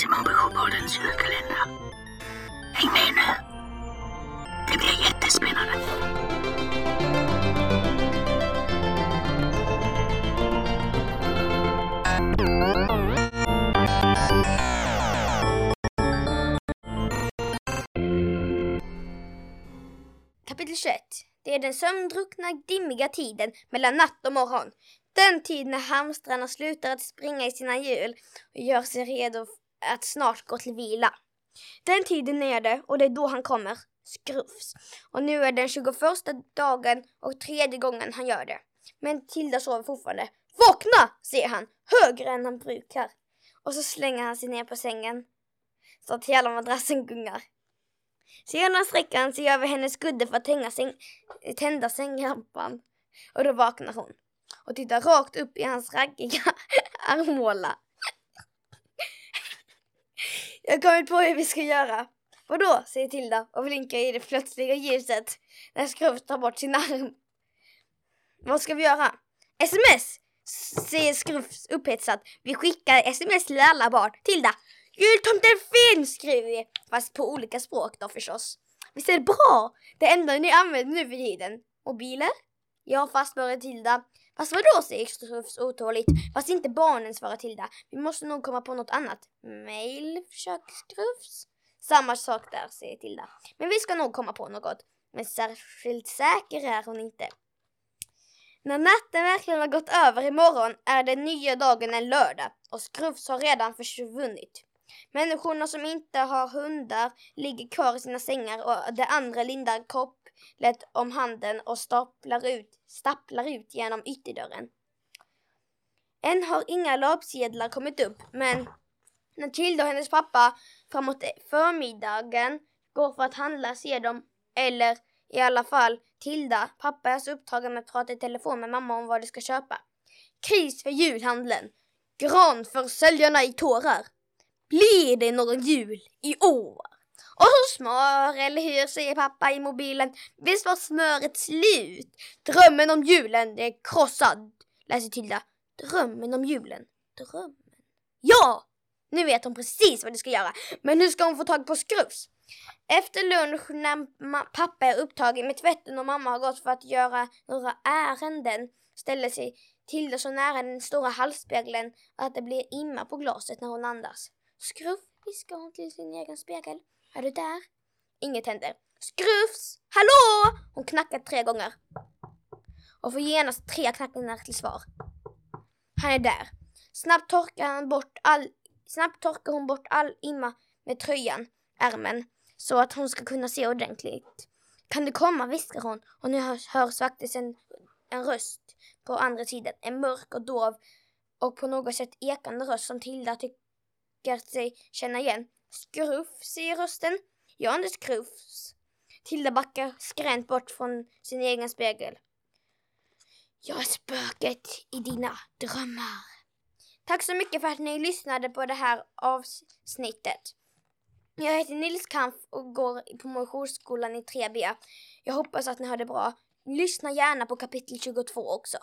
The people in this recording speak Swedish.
Simon Bysjöpoddens julkalender. Häng med nu! Det blir jättespännande! Kapitel 21. Det är den sömndruckna, dimmiga tiden mellan natt och morgon. Den tid när hamstrarna slutar att springa i sina hjul och gör sig redo att snart gå till vila. Den tiden är det och det är då han kommer, Skrufs. Och nu är den 21 dagen och tredje gången han gör det. Men Tilda sover fortfarande. Vakna! säger han, högre än han brukar. Och så slänger han sig ner på sängen så att hela madrassen gungar. Sedan sträcker han sig över hennes kudde för att tända, säng, tända sänglampan. Och då vaknar hon och tittar rakt upp i hans raggiga armhåla. Jag har kommit på hur vi ska göra. Vadå? säger Tilda och blinkar i det plötsliga ljuset när Skrufs tar bort sin arm. Vad ska vi göra? SMS! säger Skrufs upphetsat. Vi skickar sms till alla barn. Tilda! Jultomten finns! skriver vi. Fast på olika språk då förstås. Visst är det bra? Det enda ni använder nu för tiden. Mobiler? Ja, fast svarar Tilda. Fast vadå, säger Skrufs otåligt. Fast inte barnen, svarar Tilda. Vi måste nog komma på något annat. Mail, försöker Skrufs. Samma sak där, säger Tilda. Men vi ska nog komma på något. Men särskilt säker är hon inte. När natten verkligen har gått över imorgon är den nya dagen en lördag och Skrufs har redan försvunnit. Människorna som inte har hundar ligger kvar i sina sängar och de andra lindar kopplet om handen och staplar ut, stapplar ut genom ytterdörren. Än har inga löpsedlar kommit upp men när Tilda och hennes pappa framåt förmiddagen går för att handla ser de, eller i alla fall Tilda, pappa är så upptagen med att prata i telefon med mamma om vad de ska köpa. Kris för julhandeln. Gran för säljarna i tårar. Blir det någon jul i år? Och så smör, eller hur, säger pappa i mobilen. Visst var smöret slut? Drömmen om julen är krossad, läser Tilda. Drömmen om julen. Drömmen. Ja! Nu vet hon precis vad du ska göra. Men hur ska hon få tag på Skrufs? Efter lunch när pappa är upptagen med tvätten och mamma har gått för att göra några ärenden ställer sig Tilda så nära den stora halsspegeln att det blir imma på glaset när hon andas. Skruff, viskar hon till sin egen spegel. Är du där? Inget händer. Skrufs! Hallå! Hon knackar tre gånger. Och får genast tre knackningar till svar. Han är där. Snabbt torkar, han bort all, snabbt torkar hon bort all imma med tröjan, ärmen, så att hon ska kunna se ordentligt. Kan du komma, viskar hon och nu hörs, hörs faktiskt en, en röst på andra sidan. En mörk och dov och på något sätt ekande röst som Tilda tycker sig känna igen. Skruff, säger rösten. Jag är inte Skruffs. Tilda backar skränt bort från sin egen spegel. Jag är spöket i dina drömmar. Tack så mycket för att ni lyssnade på det här avsnittet. Jag heter Nils Kampf och går på Motionsskolan i 3B. Jag hoppas att ni har det bra. Lyssna gärna på kapitel 22 också.